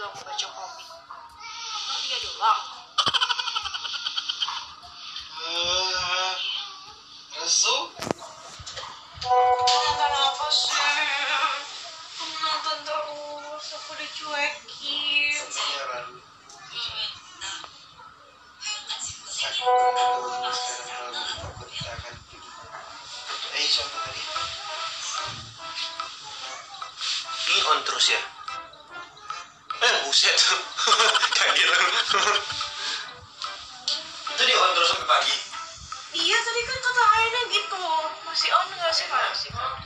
juga membaca komik emang dia doang Resu? Kenapa sih? Kenapa terus? Aku dicuekin. Sebenarnya ini on terus ya Buset. Kaget lu. Itu di on terus sampai pagi. Iya, tadi kan kata Aina gitu. Masih on nggak sih? Masih on.